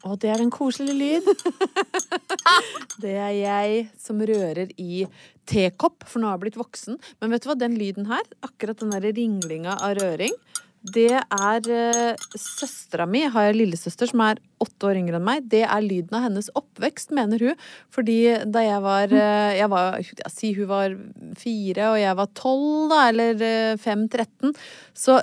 Å, det er en koselig lyd. det er jeg som rører i tekopp, for nå har jeg blitt voksen. Men vet du hva, den lyden her, akkurat den der ringlinga av røring, det er uh, søstera mi, har jeg lillesøster som er åtte år yngre enn meg. Det er lyden av hennes oppvekst, mener hun. Fordi da jeg var, uh, jeg var jeg Si hun var fire, og jeg var tolv, da, eller fem-tretten, så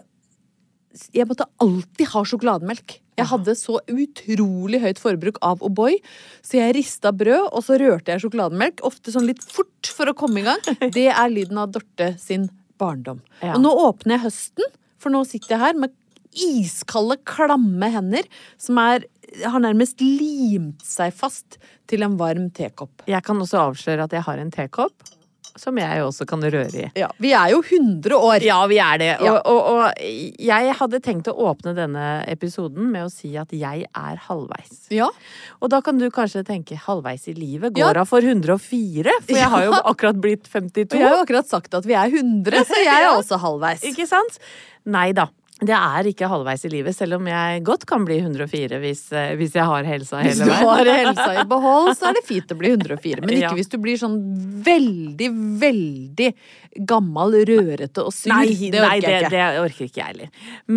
jeg måtte alltid ha sjokolademelk. Jeg hadde så utrolig høyt forbruk av O'boy, så jeg rista brød, og så rørte jeg sjokolademelk. Ofte sånn litt fort for å komme i gang. Det er lyden av Dorte sin barndom. Ja. Og nå åpner jeg høsten, for nå sitter jeg her med iskalde, klamme hender som er, har nærmest limt seg fast til en varm tekopp. Jeg kan også avsløre at jeg har en tekopp. Som jeg også kan røre i. Ja, Vi er jo 100 år! Ja, vi er det. Ja. Og, og, og jeg hadde tenkt å åpne denne episoden med å si at jeg er halvveis. Ja. Og da kan du kanskje tenke halvveis i livet Ja. går av for 104, for jeg har jo akkurat blitt 52. Og jeg har jo akkurat sagt at vi er 100, så jeg er Ja. også halvveis. Ikke sant? Nei da. Det er ikke halvveis i livet, selv om jeg godt kan bli 104 hvis, eh, hvis jeg har helsa hele veien. Hvis du har helsa i behold, så er det fint å bli 104. Men ikke Ja. hvis du blir sånn veldig, veldig gammel, rørete og sur. Nei, det orker nei, det, jeg ikke. det orker ikke jeg heller.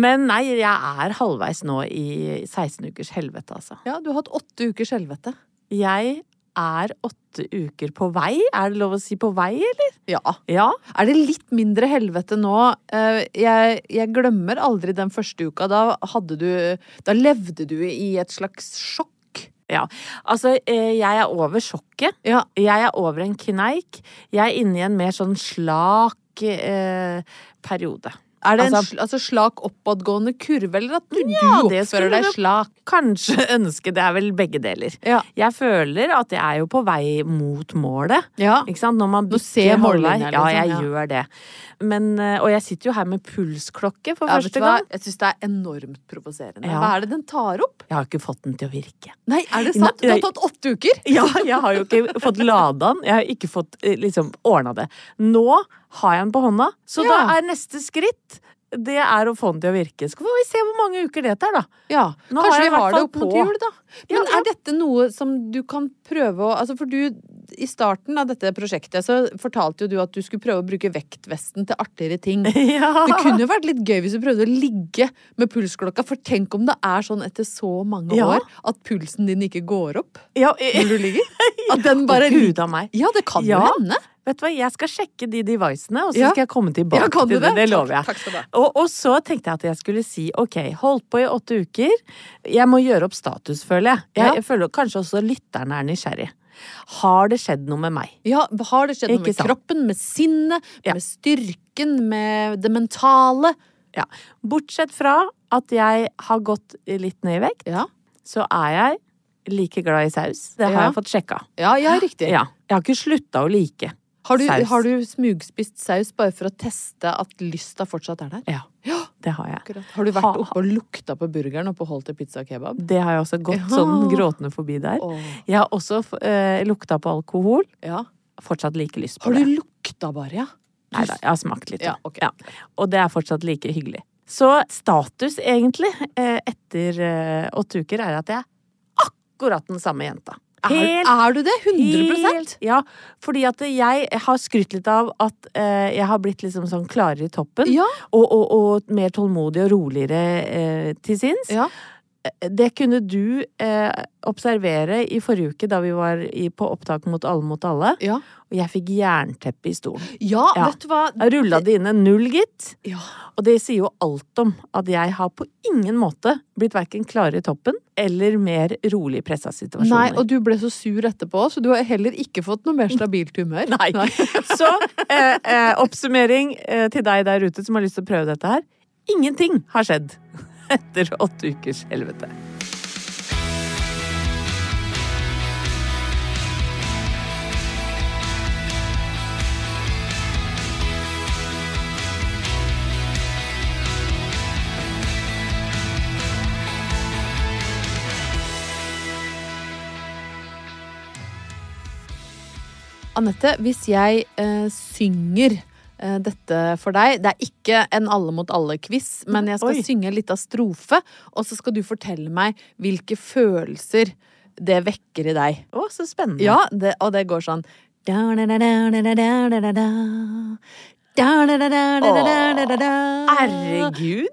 Men nei, jeg er halvveis nå i 16 ukers helvete, altså. Ja, du har hatt åtte ukers helvete. Jeg er åtte uker på vei. Er det lov å si på vei, eller? Ja. Ja. Er det litt mindre helvete nå? Eh, Jeg, jeg glemmer aldri den første uka. Da hadde du Da levde du i et slags sjokk. ja. Altså, eh, jeg er over sjokket. Ja. Jeg er over en kneik. Jeg er inne i en mer sånn slak eh, periode. Er det en Altså- sl altså slak oppadgående kurve, eller at du, Ja, du oppfører deg slak? Kanskje ønske. Det er vel begge deler. Ja. Jeg føler at jeg er jo på vei mot målet. Ja. Ikke sant? Når man Du ser mållinja, Ja, liksom, jeg ja. gjør det. Men, eh, og jeg sitter jo her med pulsklokke for Ja, første gang. Jeg syns det er enormt provoserende. Ja. Hva er det den tar opp? Jeg har ikke fått den til å virke. Nei, er det sant? Du har tatt åtte uker? Ja, jeg har jo ikke fått lada den. Jeg har ikke fått eh, liksom ordna det. Nå har jeg den på hånda, så Ja. da er neste skritt det er å få den til å virke. Så får vi se hvor mange uker det tar, da. Ja, Nå Kanskje har vi har det mot på. jul, da. Men Ja, ja. er dette noe som du kan prøve å Altså, for du i starten av dette prosjektet så fortalte jo du at du skulle prøve å bruke vektvesten til artigere ting. Ja. Det kunne jo vært litt gøy hvis du prøvde å ligge med pulsklokka, for tenk om det er sånn etter så mange Ja. år at pulsen din ikke går opp Ja, når du ligger. At den bare Å, Gud a meg. Ja, det kan jo hende. Vet du hva, jeg skal sjekke de devicene, og så Ja. skal jeg komme tilbake Ja, kan du til det. Det lover jeg. Takk- takk skal du ha. Og, og så tenkte jeg at jeg skulle si ok, holdt på i åtte uker. Jeg må gjøre opp status, føler jeg. Jeg, Ja. jeg føler kanskje også lytterne er nysgjerrig. Har det skjedd noe med meg? Ja, har det skjedd noe Ikke med sant? kroppen, med sinnet, med styrken, med det mentale? Ja. Bortsett fra at jeg har gått litt ned i vekt, Ja, så er jeg like glad i saus. Det har jeg fått sjekka. ja, ja riktig. Ja. Jeg har ikke slutta å like Har, du, saus. har du smugspist saus bare for å teste at lysta fortsatt er der? Ja. det har jeg. Akkurat. Har du vært oppe og lukta på burgeren oppe og holdt til pizza og kebab? Det har jeg også gått Ja. sånn gråtende forbi der. Åh. Jeg har også eh, lukta på alkohol. Ja. Fortsatt like lyst på Har det. du lukta bare, ja? Nei da, jeg har smakt litt. Ja, ok. Og det er fortsatt like hyggelig. Så status, egentlig, eh, etter eh, åtte uker, er at jeg er akkurat den samme jenta. Er, er du det? 100 Helt, ja, fordi at jeg har skrytt litt av at eh, jeg har blitt liksom sånn klarere i toppen. Ja. Og, og, og mer tålmodig og roligere eh, til sinns. Ja. Det kunne du eh, observere i forrige uke da vi var i, på opptak mot Alle mot alle. Ja. Og jeg fikk jernteppe i stolen. Ja, Ja. vet du hva? Jeg rulla det inn en null, gitt. Ja. Og det sier jo alt om at jeg har på ingen måte blitt verken klarere i toppen eller mer rolig i pressa situasjoner. Nei, og du ble så sur etterpå, så du har heller ikke fått noe mer stabilt humør. Nei. Så eh, eh, oppsummering eh, til deg der ute som har lyst til å prøve dette her. Ingenting har skjedd etter åtte ukers helvete. Anette, hvis jeg eh, synger dette for deg Det er ikke en alle mot alle-quiz, men jeg skal Oi. synge litt av strofe, og så skal du fortelle meg hvilke følelser det vekker i deg. Å, så spennende. Ja, det, og det går sånn Da-da-da-da-da-da-da-da. Da-da-da-da-da-da-da-da. Herregud.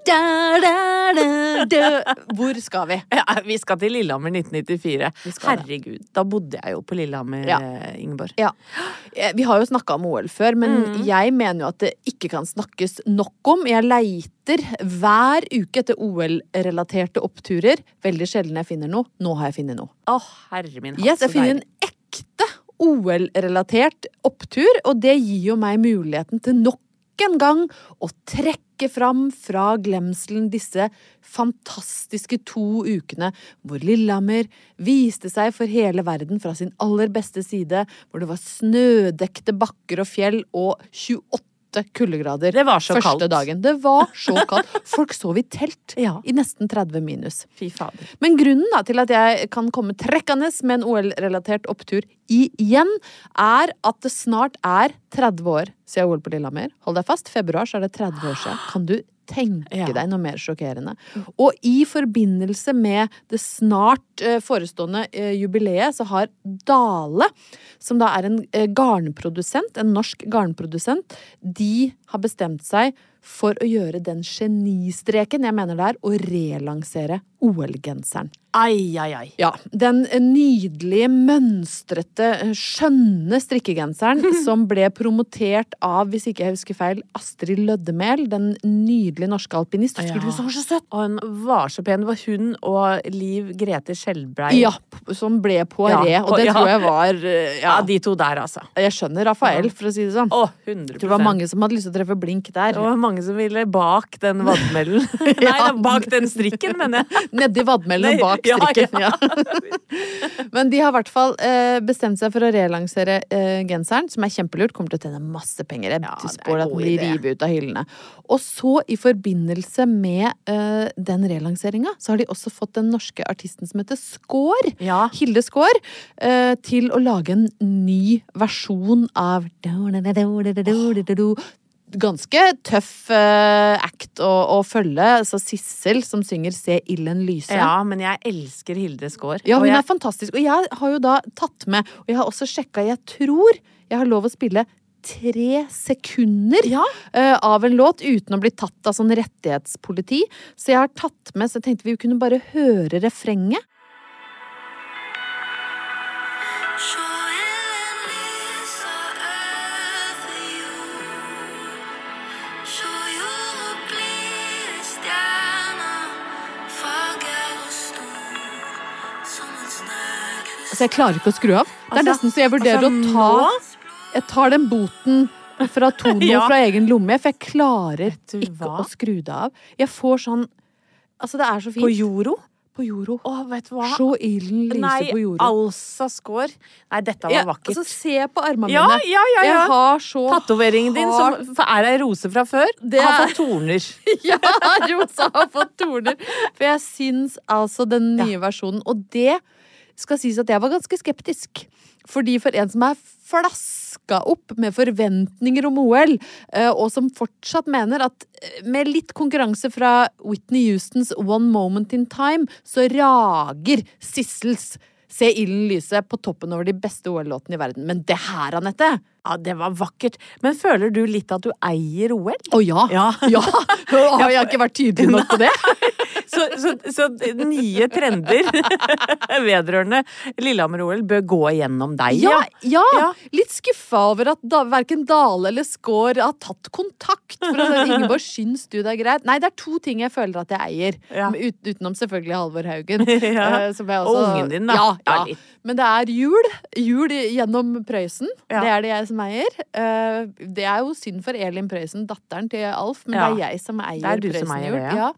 Hvor skal vi? Ja, vi skal til Lillehammer 1994. Vi skal det. Herregud. Da bodde jeg jo på Lillehammer, Ja. eh, Ingeborg. Ja. Eh, Vi har jo snakka om OL før, men jeg mener jo at det ikke kan snakkes nok om. Jeg leiter hver uke etter OL-relaterte oppturer. Veldig sjelden jeg finner noe. Nå har jeg funnet noe. Å, herre min hatt, Yes, jeg finner en ekte OL-relatert opptur, og det gir jo meg muligheten til nok en gang å trekke fram fra glemselen disse fantastiske to ukene hvor Lillehammer viste seg for hele verden fra sin aller beste side, hvor det var snødekte bakker og fjell og 28 kuldegrader Det var så første kaldt. dagen. Det var så kaldt. Folk sov i telt Ja. i nesten 30 minus. Fy fader. Men grunnen da, til at jeg kan komme trekkende med en OL-relatert opptur igjen, er at det snart er 30 år siden OL på Lillehammer. Hold deg fast, februar så er det 30 år siden. Kan du tenke Ja. deg noe mer sjokkerende? Og i forbindelse med det snart eh, forestående eh, jubileet, så har Dale, som da er en eh, garnprodusent, en norsk garnprodusent, de har bestemt seg for å gjøre den genistreken jeg mener det er, å relansere OL-genseren. Ai, ai, ai. Ja, den nydelige, mønstrete, skjønne strikkegenseren som ble promotert av, hvis ikke jeg husker feil, Astrid Løddemel, den nydelige norske alpinist. Husker du Ja. hun var så søt? Og hun var så pen. Det var hun og Liv Grete Skjelbrei. Ja, som ble Poiré, Ja, og det ja. tror jeg var eh, Ja, Ja, de to der, altså. jeg skjønner Rafael, for å si det sånn. Å, 100 Jeg tror det var mange som hadde lyst til å treffe blink der. Det var mange som ville bak den vadmellen. Nei, Ja. bak den strikken, mener jeg. Nedi vadmellen og bak strikken. ja. Ja. Men de har i hvert fall eh, bestemt seg for å relansere eh, genseren, som er kjempelurt. Kommer til å tjene masse penger. Jeg spår at den blir revet ut av hyllene. Og så, i forbindelse med eh, den relanseringa, så har de også fått den norske artisten som heter Skår. Hilde Skår, eh, til å lage en ny versjon av Ganske tøff uh, act å, å følge. Så Sissel som synger 'Se ilden lyse'. Ja, men jeg elsker Hilde Skaar. Ja, hun jeg- er fantastisk. Og jeg har jo da tatt med, og jeg har også sjekka, jeg tror jeg har lov å spille tre sekunder eh, av en låt uten å bli tatt av sånn rettighetspoliti. Så jeg har tatt med, så jeg tenkte vi kunne bare høre refrenget. Så Altså, jeg klarer ikke å skru av. Det er Altså- nesten så jeg vurderer altså, å ta Jeg tar den boten fra Tono Ja. fra egen lomme, for jeg klarer ikke å skru det av. Jeg får sånn Altså, det er så fint. På Joro? på jordo. Å, vet du hva? Se ilden lyse Nei, på jordo. Alsa skår. Nei, dette var Ja, vakkert. altså, se på armene Ja, mine. ja, ja, ja. Jeg har så Tatoveringen din, hardt- som er ei rose fra før, Det har fått torner. Ja, Rosa har fått torner. For jeg syns altså den nye versjonen Og det skal sies at jeg var ganske skeptisk. Fordi for en som er flaska opp med forventninger om OL, eh, og som fortsatt mener at eh, med litt konkurranse fra Whitney Houstons One Moment in Time, så rager Sissels Se ilden lyse på toppen over de beste OL-låtene i verden. Men det her, Anette! Ja, det var vakkert. Men føler du litt at du eier OL? Å ja! Ja. ja. Har jeg ikke vært tydelig nok på det? Så, så, så nye trender vedrørende Lillehammer-OL bør gå gjennom deg, Ja, ja. Ja. Litt skuffa over at da, verken Dale eller Skaar har tatt kontakt. For at Ingeborg, syns du det er greit? Nei, det er to ting jeg føler at jeg eier. Ja. Ut, utenom selvfølgelig Halvor Haugen. Eh, som jeg Og ungen din, da. Ja. Men det er jul. Jul gjennom Prøysen. Det er det jeg som eier. Eh, Det er jo synd for Elin Prøysen, datteren til Alf, men Ja. det er jeg som eier Det er du som Prøysen eier det, ja.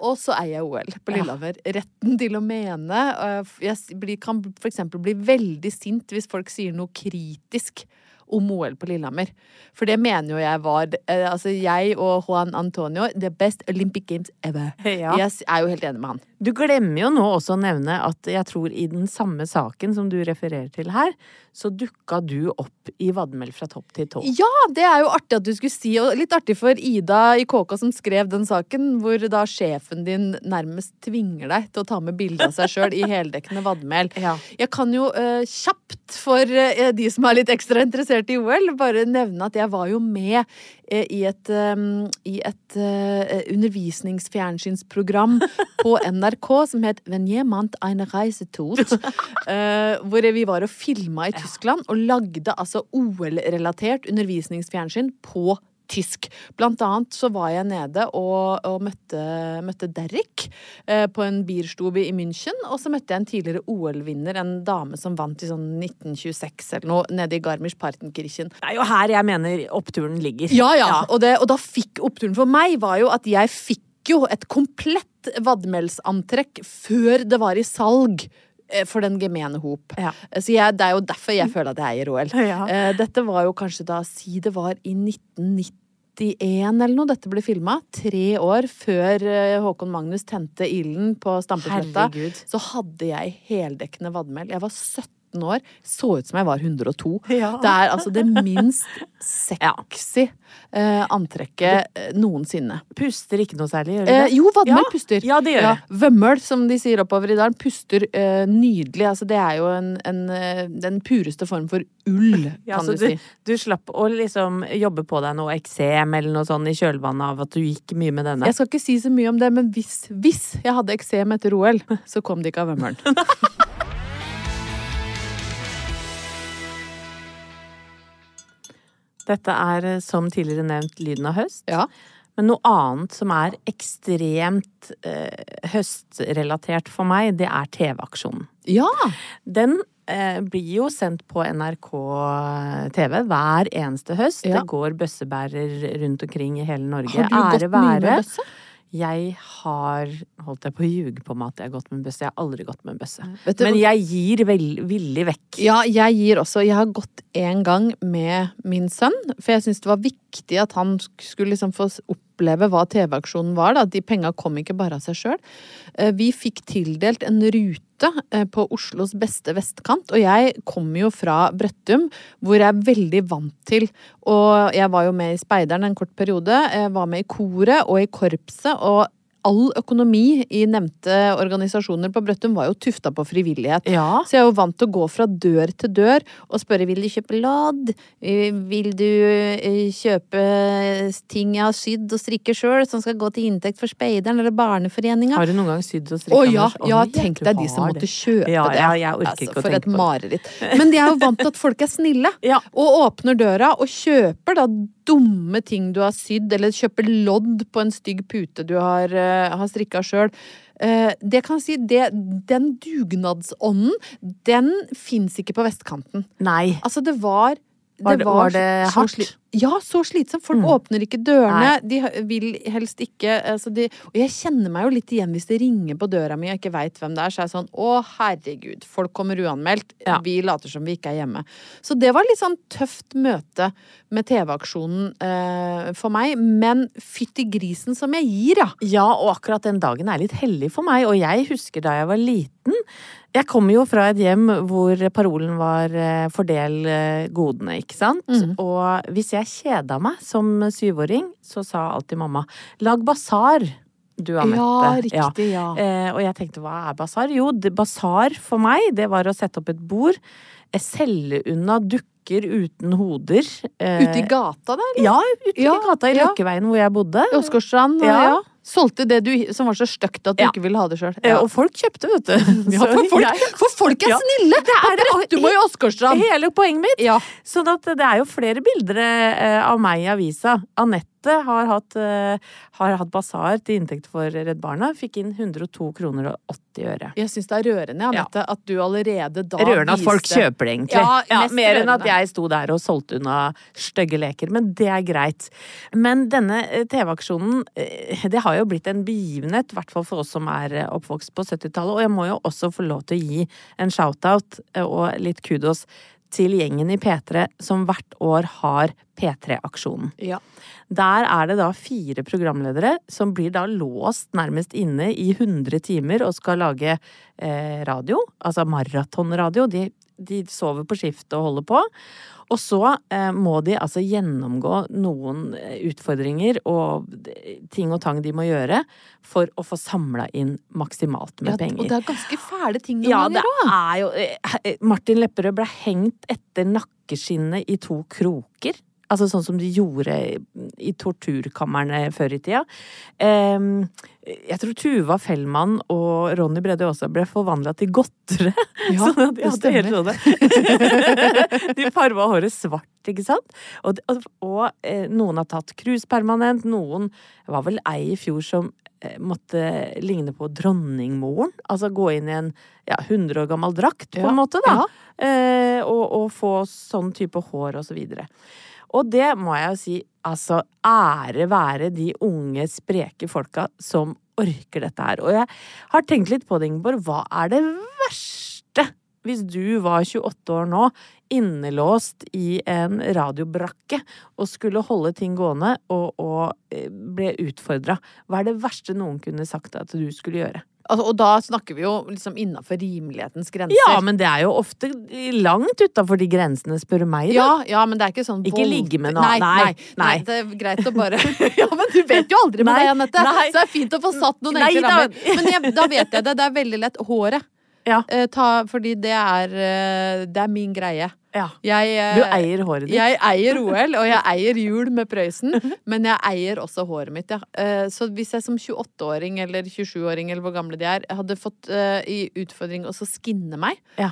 Og så eier jeg OL på. Lillehammer. Retten til å mene. øh, Jeg kan for eksempel bli veldig sint hvis folk sier noe kritisk om OL på Lillehammer. For det mener jo jeg var eh, Altså, jeg og Juan Antonio, the best Olympic Games ever. Ja. Jeg er jo helt enig med han. Du glemmer jo nå også å nevne at jeg tror i den samme saken som du refererer til her, så dukka du opp i vadmel fra topp til tå. Ja, det er jo artig at du skulle si, og litt artig for Ida i KK som skrev den saken, hvor da sjefen din nærmest tvinger deg til å ta med bilde av seg sjøl i heldekkende vadmel. Ja. Jeg kan jo uh, kjapt, for uh, de som er litt ekstra interessert i OL, bare nevne at jeg var jo med eh, i et, eh, i et eh, undervisningsfjernsynsprogram på NRK som het Wenn jemand eine Reise tut. eh, hvor vi var og filma i Tyskland og lagde altså OL-relatert undervisningsfjernsyn på tysk. Blant annet så var jeg nede og, og møtte, møtte Derrick eh, på en bierstube i München. Og så møtte jeg en tidligere OL-vinner, en dame som vant i sånn 1926 eller noe, nede i Garmisch-Partenkirchen. Det er jo her jeg mener oppturen ligger. Ja, ja. Og, det, og da fikk oppturen for meg var jo at jeg fikk jo et komplett vadmelsantrekk før det var i salg. Eh, For den gemene hop. Ja. Så jeg, det er jo derfor jeg føler at jeg eier OL. Ja. Eh, Dette var jo kanskje da, si det var i 1991 eller noe dette ble filma. Tre år før eh, Håkon Magnus tente ilden på Stampesletta. Så hadde jeg heldekkende vadmel. Jeg var 17 år. Så ut som jeg var 102. Ja. Det er altså det minst sexy eh, antrekket eh, noensinne. Puster ikke noe særlig, gjør det? Eh, det? jo, vadmel Ja. puster. Ja, det gjør det. Vømmøl, som de sier oppover i dalen, puster eh, nydelig. Altså, det er jo en, en, eh, den pureste form for ull, kan du, du, si. du slapp å liksom jobbe på deg noe eksem eller noe sånt i kjølvannet av at du gikk mye med denne? Jeg skal ikke si så mye om det, men hvis, hvis jeg hadde eksem etter OL, så kom det ikke av vømmølen. Dette er eh, som tidligere nevnt lyden av høst. Ja. Men noe annet som er ekstremt eh, høstrelatert for meg, det er TV-aksjonen. ja. Den eh, blir jo sendt på NRK TV hver eneste høst. Ja. Det går bøssebærer rundt omkring i hele Norge. Har du gått mye med bøsse? Jeg har holdt jeg på å ljuge på meg at jeg har gått med en bøsse. Jeg har aldri gått med en bøsse. Du Men jeg gir villig vekk. Ja, jeg gir også. Jeg har gått en gang med min sønn, for jeg syns det var viktig at han skulle liksom få oppleve hva TV-aksjonen var. Da. De penga kom ikke bare av seg sjøl. Vi fikk tildelt en rute eh, på Oslos beste vestkant, og jeg kommer jo fra Brøttum, hvor jeg er veldig vant til Og jeg var jo med i Speideren en kort periode. Jeg var med i koret og i korpset. og All økonomi i nevnte organisasjoner på Brøttum var jo tufta på frivillighet. Ja. Så jeg er jo vant til å gå fra dør til dør og spørre vil du kjøpe lodd. Eh, Vil du eh, kjøpe ting jeg har sydd og strikker sjøl, som skal gå til inntekt for Speideren eller Barneforeninga? Har du noen gang sydd og Å ja, ja, tenk deg de som måtte det. kjøpe Ja, det. ja, jeg orker Altså, for et mareritt. Men de er jo vant til at folk er snille, og åpner døra og kjøper da dumme ting du har sydd, eller kjøper lodd på en stygg pute du har, uh, har strikka sjøl. det kan jeg si, det, den dugnadsånden, den fins ikke på vestkanten. Nei. Altså, det var Var det- var det hardt? Ja, så slitsomt. Folk Mm. åpner ikke dørene. De vil helst ikke altså de, Og jeg kjenner meg jo litt igjen hvis det ringer på døra mi og jeg ikke veit hvem det er. Så er jeg sånn å herregud, folk kommer uanmeldt. Ja. Vi later som vi ikke er hjemme. Så det var litt sånn tøft møte med TV-aksjonen eh, for meg. Men fytti grisen som jeg gir, ja. Ja, og akkurat den dagen er litt hellig for meg, og jeg husker da jeg var liten. Jeg kommer jo fra et hjem hvor parolen var eh, 'fordel eh, godene', ikke sant? Mm. Og hvis jeg kjeda meg som syvåring, så sa alltid mamma 'lag basar', du Anette. Ja, riktig, ja. Eh, og jeg tenkte hva er basar? Jo, basar for meg, det var å sette opp et bord, eh, selge unna dukker uten hoder. eh, Ute i gata der? Ja, ute Ja, i gata i. Løkkeveien hvor jeg bodde. I Åsgårdstrand? Ja. Ja. Solgte det du, som var så stygt at du Ja. ikke ville ha det sjøl. Ja. Og folk kjøpte, vet du. Ja, for folk, jeg- for folk er snille! Det er det. du må i Åsgårdstrand. Hele poenget mitt. Ja. Sånn at det er jo flere bilder eh, av meg i avisa. Anette har hatt, eh, har hatt basar til inntekt for Redd Barna. Fikk inn 102 kroner og 80 øre. Jeg syns det er rørende, Anette, at du allerede da Rørende at folk kjøper det, egentlig. Ja, mer enn at rørende. Jeg sto der og solgte unna stygge leker. Men det er greit. Men denne eh, TV-aksjonen, eh, det har jo blitt en begivenhet, i hvert fall for oss som er eh, oppvokst på 70-tallet. Og jeg må jo også få lov til å gi en shout-out og litt kudos til gjengen i P3 som hvert år har P3-aksjonen. Ja. Der er det da fire programledere som blir da låst nærmest inne i 100 timer og skal lage eh, radio, altså maratonradio. De, de sover på skift og holder på. Og så eh, må de altså gjennomgå noen eh, utfordringer og eh, ting og tang de må gjøre for å få samla inn maksimalt med Ja, penger. og det er ganske fæle ting noen Ja, det ganger òg. er jo eh, Martin Lepperød ble hengt etter nakkeskinnet i to kroker. Altså sånn som de gjorde i torturkamrene før i tida. Ehm, jeg tror Tuva Fellmann og Ronny Brede også ble forvandla til godtere. Ja, sånn at de hadde helt sånne De farva håret svart, ikke sant? Og, og, og eh, noen har tatt krus permanent. Noen var vel ei i fjor som eh, måtte ligne på dronningmoren. Altså gå inn i en ja, 100 år gammel drakt, på Ja, en måte, da. ja. Eh, og, og få sånn type hår og så videre. Og det må jeg jo si, altså ære være de unge, spreke folka som orker dette her. Og jeg har tenkt litt på det, Ingeborg. Hva er det verste hvis du var 28 år nå, innelåst i en radiobrakke og skulle holde ting gående og, og eh, ble utfordra? Hva er det verste noen kunne sagt at du skulle gjøre? Altså, og da snakker vi jo liksom innafor rimelighetens grenser. Ja, men det er jo ofte langt utafor de grensene, spør du meg. da. Ja, ja, men det er ikke sånn Ikke vold- ligge med noe- Nei, nei, nei, nei. Det er greit å bare Ja, men du vet jo aldri med Nei, deg, Anette. Så det er fint å få satt noen enkle rammer. Men jeg, da vet jeg det. Det er veldig lett. Håret. Ja. Eh, ta, fordi det er, eh, det er min greie. Ja. Jeg, eh, Du eier håret ditt. Jeg eier OL, og jeg eier jul med Prøysen, men jeg eier også håret mitt, ja. Eh, Så hvis jeg som 28-åring eller 27-åring eller hvor gamle de er, hadde fått eh, i utfordring å skinne meg, Ja.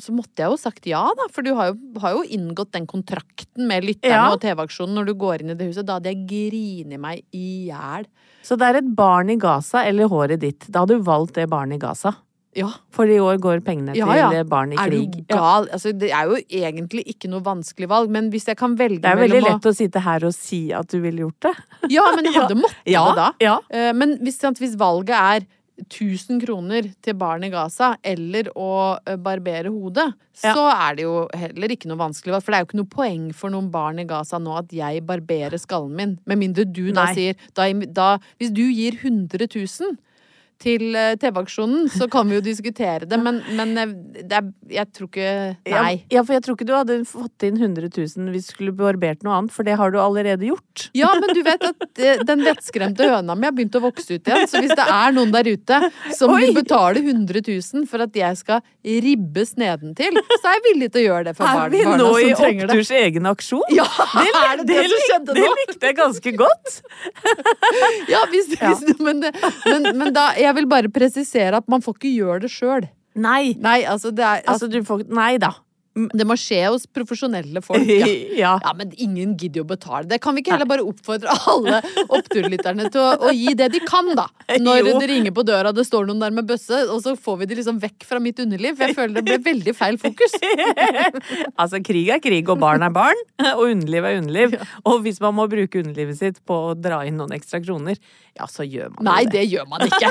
Så måtte jeg jo sagt ja, da. For du har jo, har jo inngått den kontrakten med lytterne Ja. og TV-aksjonen når du går inn i det huset. Da hadde jeg grinet meg i hjel. Så det er et barn i Gaza eller håret ditt. Da hadde du valgt det barnet i Gaza. Ja. For i år går pengene Ja, til ja. barn i Er krig. du Ja. gal? Altså, det er jo egentlig ikke noe vanskelig valg, men hvis jeg kan velge Det er veldig lett å- å sitte her og si at du ville gjort det. Ja, men jeg hadde måttet det da. Eh, Men hvis, sant, hvis valget er 1000 kroner til barn i Gaza eller å eh, barbere hodet, Ja. så er det jo heller ikke noe vanskelig. For det er jo ikke noe poeng for noen barn i Gaza nå at jeg barberer skallen min. Med mindre du da Nei. sier da, da, Hvis du gir 100 000 til eh, TV-aksjonen, så kan vi jo diskutere det, men, men eh, det er, jeg tror ikke Nei. Ja, for jeg tror ikke du hadde fått inn 100 000 hvis du skulle barbert noe annet, for det har du allerede gjort. Ja, men du vet at eh, den vettskremte høna mi har begynt å vokse ut igjen. Så hvis det er noen der ute som Oi! vil betale 100 000 for at jeg skal ribbes nedentil, så er jeg villig til å gjøre det for Er barn, vi barna nå som i trenger det. Oppturs egen aksjon? Ja, Det, er det det, som lik- skjedde det likte jeg ganske godt. Ja, hvis, hvis, men, men, men da, jeg vil bare presisere at man får ikke gjøre det sjøl. Nei. Nei, altså det er Altså, du får Nei da. Det må skje hos profesjonelle folk. Ja. Ja. ja, men ingen gidder jo betale det. Kan vi ikke heller bare oppfordre alle oppturlytterne til å, å gi det de kan, da? Når Jo. det ringer på døra, det står noen der med bøsse, og så får vi de liksom vekk fra mitt underliv. For jeg føler det ble veldig feil fokus. Altså, krig er krig, og barn er barn, og underliv er underliv. Og hvis man må bruke underlivet sitt på å dra inn noen ekstra kroner, ja, så gjør man Nei, det. Nei, det gjør man ikke.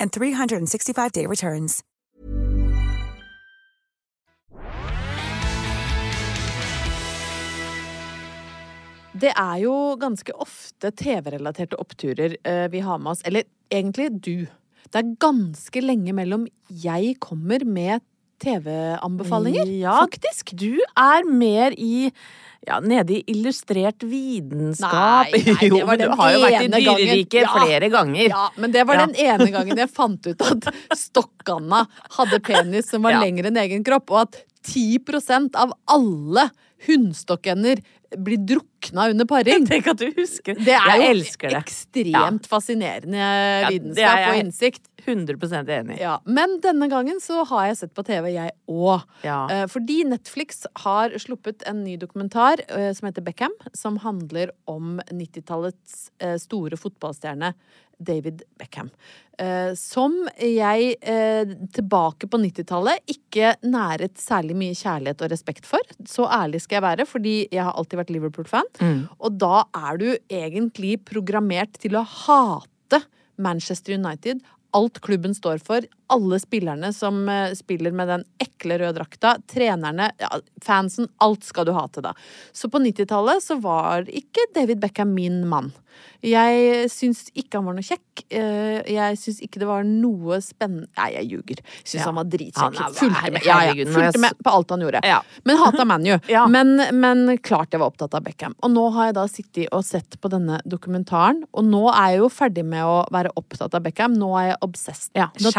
and 365-day returns. Det er jo ganske ofte TV-relaterte oppturer eh, vi har med oss. Eller egentlig du. Det er ganske lenge mellom jeg kommer med TV-anbefalinger, Ja, faktisk. Du er mer i ja, nede i illustrert vitenskap. Nei, nei, det var men du den har jo vært i dyreriket Ja. flere ganger. Ja, men det var Ja. den ene gangen jeg fant ut at Stokkanna hadde penis som var Ja. lengre enn egen kropp, og at 10% av alle hunnstokkender blir drukna under paring. Tenk at du husker. Det er jeg jo det. ekstremt fascinerende det er vitenskap og innsikt. 100% enig. Ja, men denne gangen så har jeg sett på TV, jeg òg. Ja. Eh, Fordi Netflix har sluppet en ny dokumentar eh, som heter Beckham, som handler om 90-tallets eh, store fotballstjerne David Beckham. Som jeg tilbake på 90-tallet ikke næret særlig mye kjærlighet og respekt for. Så ærlig skal jeg være, fordi jeg har alltid vært Liverpool-fan. Og da er du egentlig programmert til å hate Manchester United. Alt klubben står for, alle spillerne som eh, spiller med den ekle røde drakta, trenerne, fansen, alt skal du hate da. Så på 90-tallet så var ikke David Beckham min mann. Jeg syns ikke han var noe kjekk. eh, Jeg syns ikke det var noe spennende Nei, jeg ljuger. Syns Ja. han var dritkjekk. Fulgte med, ja, ja, fulgte med på alt han gjorde. Men hata ManU. Ja. Men, men klart jeg var opptatt av Beckham. Og nå har jeg da sittet og sett på denne dokumentaren, og nå er jeg jo ferdig med å være opptatt av Beckham. Nå er jeg obsessed. Ja, nå,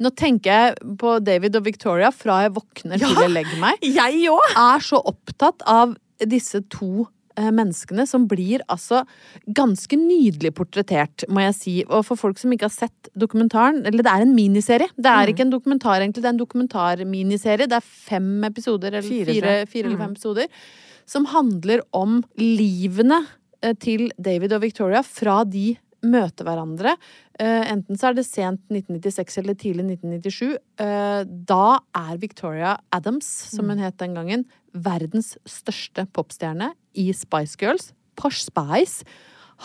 nå tenker jeg på David og Victoria fra jeg våkner til jeg legger meg. Jeg òg! Er så opptatt av disse to menneskene som blir altså ganske nydelig portrettert, må jeg si. Og for folk som ikke har sett dokumentaren Eller det er en miniserie. Det er ikke en dokumentar, egentlig. Det er en dokumentarminiserie. Det er fem episoder, eller Fire, fire, fire, eller fem episoder, som handler om livene eh, til David og Victoria fra de møter hverandre. Eh, enten så er det sent 1996 eller tidlig 1997. Eh, da er Victoria Adams, som hun het den gangen, verdens største popstjerne i Spice Girls. Posh Spice.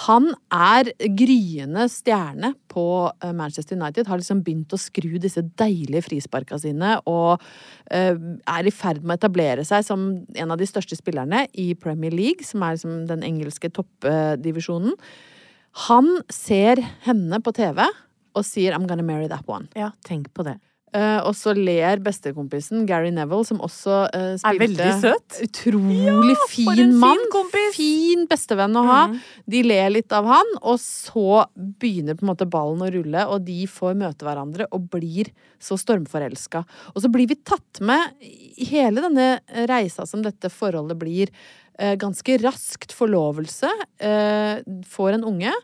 Han er gryende stjerne på eh, Manchester United. Har liksom begynt å skru disse deilige frisparka sine og eh, er i ferd med å etablere seg som en av de største spillerne i Premier League, som er liksom den engelske toppdivisjonen. Han ser henne på TV og sier 'I'm gonna marry that one'. Ja, tenk på det. Eh, og så ler bestekompisen Gary Neville, som også uh, spilte veldig søt. Utrolig Ja, fin mann. kompis. Mm. Fin bestevenn å ha. De ler litt av han, og så begynner på en måte ballen å rulle, og de får møte hverandre og blir så stormforelska. Og så blir vi tatt med i hele denne reisa som dette forholdet blir. Uh, ganske raskt forlovelse. Får en unge.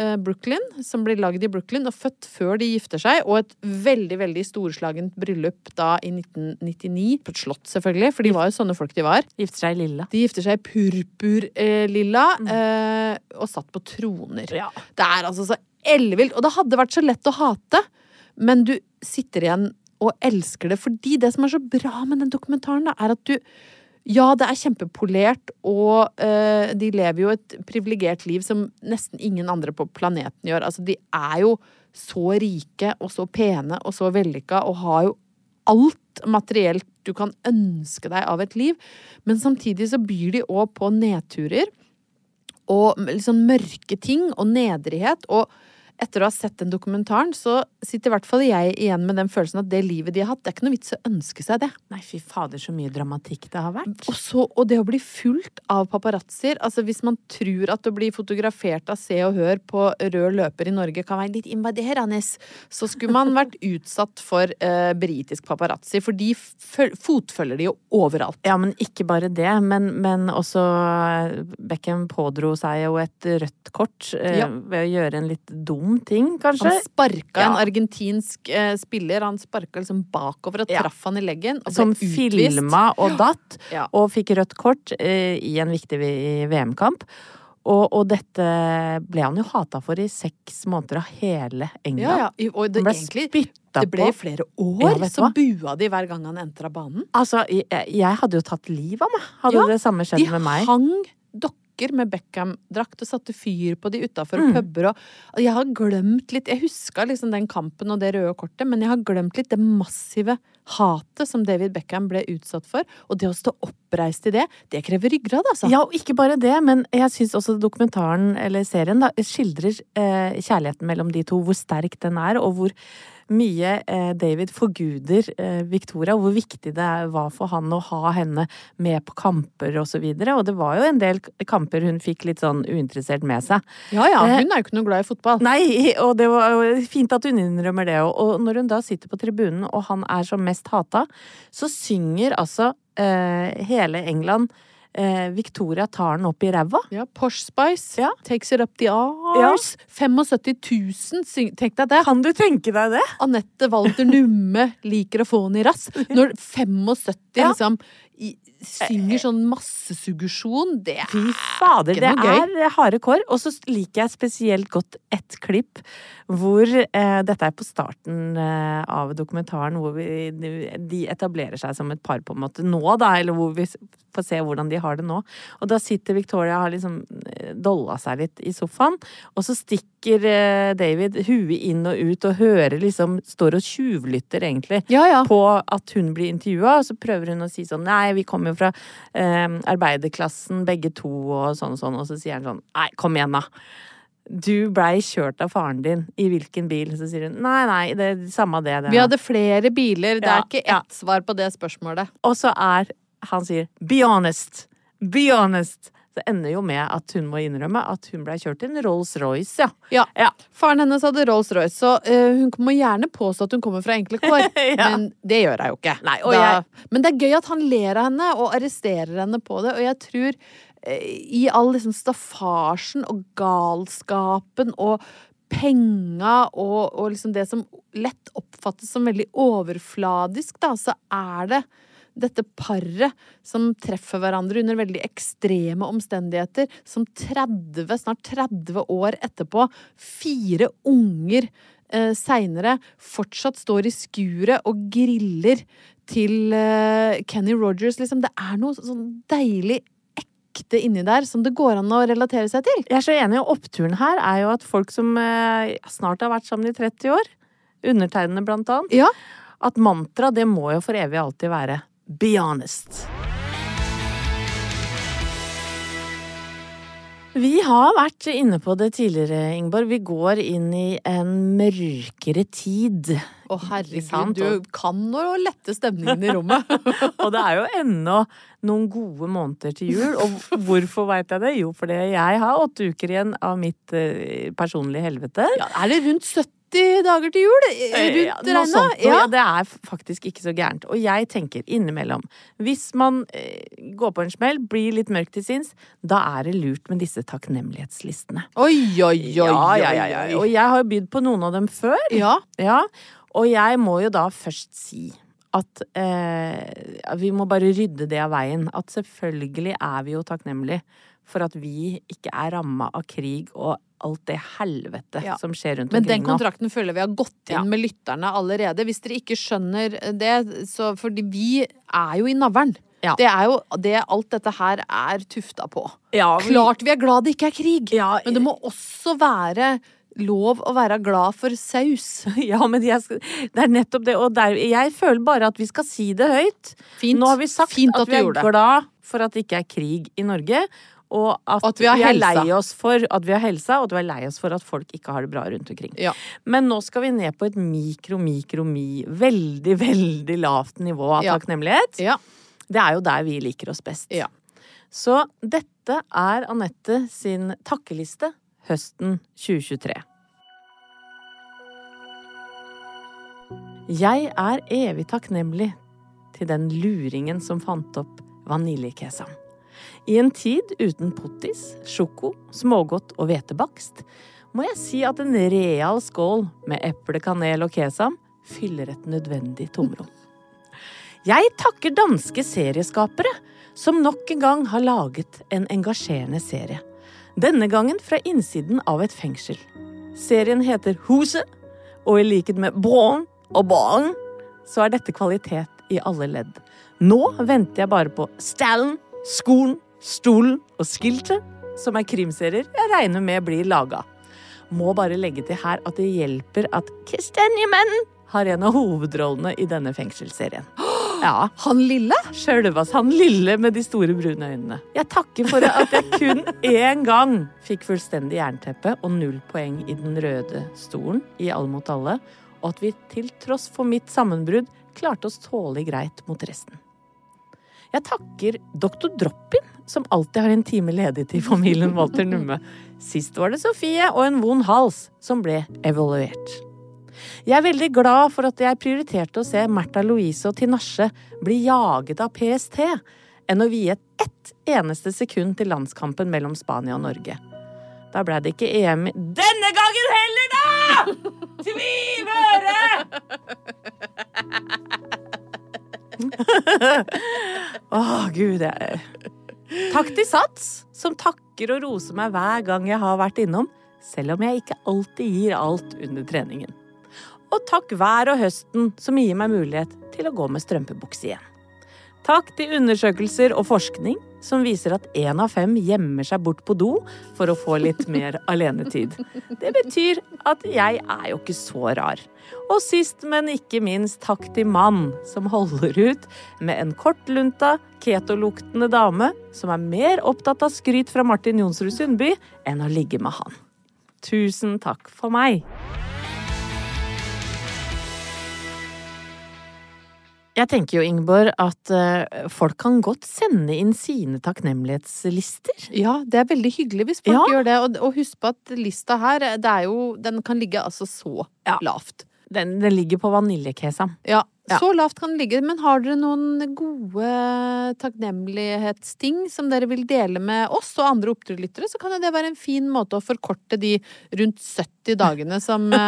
Eh, Brooklyn, som blir lagd i Brooklyn og født før de gifter seg, og et veldig veldig storslagent bryllup da i 1999. På et slott, selvfølgelig, for de var jo sånne folk de var. Gifter seg i lilla. De gifter seg i purpurlilla eh, og satt på troner. Ja. Det er altså så ellevilt. Og det hadde vært så lett å hate, men du sitter igjen og elsker det fordi det som er så bra med den dokumentaren, da, er at du ja, det er kjempepolert, og uh, de lever jo et privilegert liv som nesten ingen andre på planeten gjør. Altså, de er jo så rike og så pene og så vellykka og har jo alt materielt du kan ønske deg av et liv. Men samtidig så byr de òg på nedturer og liksom mørke ting og nedrighet. Og etter å ha sett den dokumentaren, så sitter i hvert fall jeg igjen med den følelsen at det livet de har hatt, det er ikke noe vits å ønske seg det. Nei, fy fader, så mye dramatikk det har vært. Og, så, og det å bli fulgt av paparazzoer Altså hvis man tror at å bli fotografert av Se og Hør på rød løper i Norge kan være litt invaderende, så skulle man vært utsatt for eh, britisk paparazzi. For de fotfølger de jo overalt. Ja, men ikke bare det, men, men også eh, Beckham pådro seg jo et rødt kort eh, Ja. ved å gjøre en litt dum ting, kanskje. Han sparka Ja. en argentinsk eh, spiller. Han sparka liksom bakover og Ja. traff han i leggen. Og Som utvist. filma og datt, Ja. og fikk rødt kort eh, i en viktig VM-kamp. Og, og dette ble han jo hata for i seks måneder av hele England. Ja, ja. Og det, Han ble egentlig, det ble i flere år, ja, så hva? bua de hver gang han entra banen. Altså, jeg, jeg hadde jo tatt livet av meg. Hadde Ja, det samme skjedd De med meg. hang dokker med Beckham-drakt og satte fyr på de utafor Mm. puber. Og jeg har glemt litt Jeg huska liksom den kampen og det røde kortet, men jeg har glemt litt det massive hatet som David Beckham ble utsatt for. Og det å stå oppreist i det, det krever ryggrad, altså. Ja, og ikke bare det, men jeg syns også dokumentaren, eller serien, da, skildrer eh, kjærligheten mellom de to, hvor sterk den er, og hvor mye eh, David forguder eh, Victoria, og hvor viktig det var for han å ha henne med på kamper og så videre. Og det var jo en del kamper hun fikk litt sånn uinteressert med seg. Ja ja, Eh, hun er jo ikke noe glad i fotball. Nei, og det var fint at hun innrømmer det. Og, når hun da sitter på tribunen, og han er som mest hata, så synger altså eh, hele England eh, Victoria tar den opp i ræva. Ja, Posh Spice. Ja. Takes it up the arse. 75 000, syng, tenk deg det. Kan du tenke deg det? Anette Walter Numme liker å få henne i rass. Når 75 Ja. liksom i, synger sånn massesuggesjon, det er Fy fader, ikke noe gøy. Det er harde kår. Og så liker jeg spesielt godt ett klipp hvor eh, Dette er på starten eh, av dokumentaren, hvor vi, de etablerer seg som et par på en måte nå, da, eller hvor vi får se hvordan de har det nå. Og da sitter Victoria og har liksom eh, dolla seg litt i sofaen, og så stikker eh, David huet inn og ut og hører liksom Står og tjuvlytter, egentlig Ja, ja. på at hun blir intervjua, og så prøver hun å si sånn Nei, vi kommer jo fra eh, arbeiderklassen begge to, og sånn og sånn. Og så sier han sånn Nei, kom igjen, da. Du blei kjørt av faren din. I hvilken bil? Så sier hun nei, nei, det er samme det. det Vi hadde flere biler, det Ja, er ikke ja. ett svar på det spørsmålet. Og så er Han sier be honest. Be honest. Det ender jo med at hun må innrømme at hun blei kjørt i en Rolls-Royce, ja. Ja. Ja. Faren hennes hadde Rolls-Royce, så uh, hun må gjerne påstå at hun kommer fra enkle kår. Ja. Men det gjør hun jo ikke. Nei, Da, jeg- Men det er gøy at han ler av henne og arresterer henne på det, og jeg tror uh, i all liksom staffasjen og galskapen og penga og, og liksom det som lett oppfattes som veldig overfladisk, da, så er det dette paret som treffer hverandre under veldig ekstreme omstendigheter, som 30, snart 30 år etterpå, fire unger eh, seinere, fortsatt står i skuret og griller til eh, Kenny Rogers, liksom. Det er noe sånn deilig ekte inni der som det går an å relatere seg til. Jeg er så enig, oppturen her er jo at folk som eh, snart har vært sammen i 30 år, undertegnede blant annet, Ja. at mantra det må jo for evig alltid være be honest. Vi har vært inne på det tidligere, Ingeborg. Vi går inn i en mørkere tid. Å herregud, du kan nå lette stemningen i rommet. Og det er jo ennå noen gode måneder til jul. Og hvorfor veit jeg det? Jo, fordi jeg har åtte uker igjen av mitt eh, personlige helvete. Ja, er det rundt 70 dager til jul? Eh, Rundt ja, regna? Ja. det er faktisk ikke så gærent. Og jeg tenker innimellom, hvis man eh, går på en smell, blir litt mørk til sinns, da er det lurt med disse takknemlighetslistene. Oi, oi, oi, Ja, ja. Og jeg har bydd på noen av dem før. Ja, Ja, og jeg må jo da først si at eh, vi må bare rydde det av veien. At selvfølgelig er vi jo takknemlige for at vi ikke er ramma av krig og alt det helvete Ja. som skjer rundt Men den omkring nå. kontrakten føler vi har gått inn Ja. med lytterne allerede. Hvis dere ikke skjønner det, så fordi vi er jo i navlen. Ja. Det er jo det alt dette her er tufta på. Ja, vi- Klart vi er glad det ikke er krig, Ja, men det må også være lov å være glad for saus. Ja, men skal, det er nettopp det. Og der, jeg føler bare at vi skal si det høyt. Fint. Nå har vi sagt Fint at, at vi er glad for at det ikke er krig i Norge. Og at, at vi vi, er lei oss for at vi har helsa, og at vi er lei oss for at folk ikke har det bra rundt omkring. Ja. Men nå skal vi ned på et mikro, mikro, mi, veldig, veldig lavt nivå av Ja. takknemlighet. Ja. Det er jo der vi liker oss best. Ja. Så dette er Anette sin takkeliste høsten 2023. Jeg er evig takknemlig til den luringen som fant opp vaniljekesam. I en tid uten pottis, sjoko, smågodt og hvetebakst må jeg si at en real skål med eple, kanel og kesam fyller et nødvendig tomrom. Jeg takker danske serieskapere som nok en gang har laget en engasjerende serie. Denne gangen fra innsiden av et fengsel. Serien heter Huset, og i likhet med Braun og Barn, så er dette kvalitet i alle ledd. Nå venter jeg bare på Stallen, Skolen, Stolen og Skiltet, som er krimserier jeg regner med blir laga. Må bare legge til her at det hjelper at Kistenjemenn har en av hovedrollene i denne fengselsserien. Ja, Han lille? Sjølvas han lille med de store brune øynene. Jeg takker for at jeg kun én gang fikk fullstendig jernteppe og null poeng i den røde stolen i All mot alle, og at vi til tross for mitt sammenbrudd klarte oss tålelig greit mot resten. Jeg takker doktor Droppin, som alltid har en time ledig til familien Walter Numme. Sist var det Sofie og en vond hals som ble evaluert. Jeg er veldig glad for at jeg prioriterte å se Märtha Louise og Tinashe bli jaget av PST, enn å vie ett eneste sekund til landskampen mellom Spania og Norge. Da ble det ikke EM Denne gangen heller, da! Tvivære! Å, gud, jeg Takk til Sats, som takker og roser meg hver gang jeg har vært innom, selv om jeg ikke alltid gir alt under treningen. Og takk vær og høsten, som gir meg mulighet til å gå med strømpebukse igjen. Takk til undersøkelser og forskning som viser at én av fem gjemmer seg bort på do for å få litt mer alenetid. Det betyr at jeg er jo ikke så rar. Og sist, men ikke minst, takk til mann som holder ut med en kortlunta, ketoluktende dame som er mer opptatt av skryt fra Martin Jonsrud Sundby enn å ligge med han. Tusen takk for meg. Jeg tenker jo, Ingeborg, at eh, folk kan godt sende inn sine takknemlighetslister. Ja, det er veldig hyggelig hvis folk Ja. gjør det. Og, og husk på at lista her, det er jo, den kan ligge altså så Ja. lavt. Den, den ligger på vaniljekesam. Ja, Ja. så lavt kan det ligge. Men har dere noen gode takknemlighetsting som dere vil dele med oss og andre oppdretterlyttere, så kan jo det være en fin måte å forkorte de rundt 70 dagene som eh,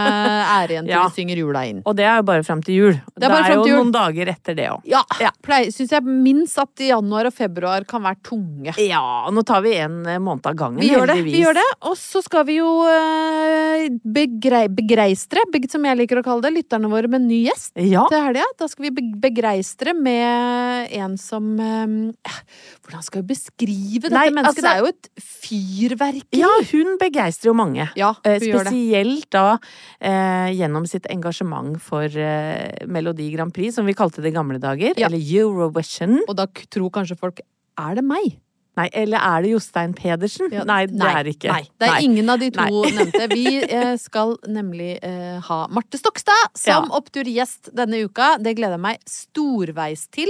er igjen til Ja. vi synger jula inn. Og det er jo bare fram til jul. Det er bare frem jo noen dager etter det òg. Ja, Ja. syns jeg minst at januar og februar kan være tunge. Ja, nå tar vi en eh, måned av gangen, Vi gjør det. heldigvis. vi gjør det Og så skal vi jo eh, begreistre, som jeg liker å kalle det, lytterne våre med en ny gjest Ja. til helga. Da skal vi begreistre med en som eh, Hvordan skal vi beskrive dette Nei, mennesket? altså- det er jo et fyrverkeri. ja, hun begeistrer jo mange. Ja, Eh, gjør det. Spesielt da eh, gjennom sitt engasjement for eh, Melodi Grand Prix, som vi kalte det i gamle dager. Ja. Eller Eurovision. Og da tror kanskje folk Er det meg? Nei, eller er det Jostein Pedersen? Ja, nei, det er det ikke. Nei, det er Nei. ingen av de to Nei. nevnte. Vi eh, skal nemlig eh, ha Marte Stokstad som Ja. oppturgjest denne uka. Det gleder jeg meg storveis til.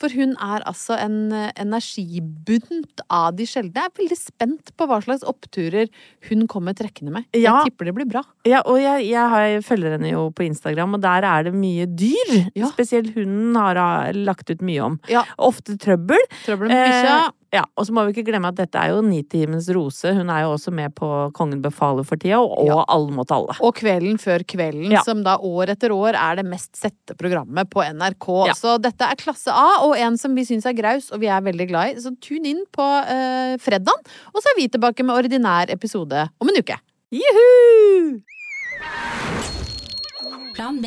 For hun er altså en eh, energibunt av de sjeldne. Jeg er veldig spent på hva slags oppturer hun kommer trekkende med. Ja. Jeg tipper det blir bra. Ja, og jeg, jeg, har, jeg følger henne jo på Instagram, og der er det mye dyr. Spesielt hunden har lagt ut mye om. Ja. Ofte trøbbel. Trøbbel med bikkja. Eh, ja, og så må vi ikke glemme at dette er jo Nitimens Rose. Hun er jo også med på Kongen befaler for tida, og, og Alle mot alle. Og Kvelden før kvelden, Ja. som da år etter år er det mest sette programmet på NRK. Ja. Så dette er klasse A, og en som vi syns er graus, og vi er veldig glad i. Så tune inn på uh, fredag, og så er vi tilbake med ordinær episode om en uke. Juhu! Plan B.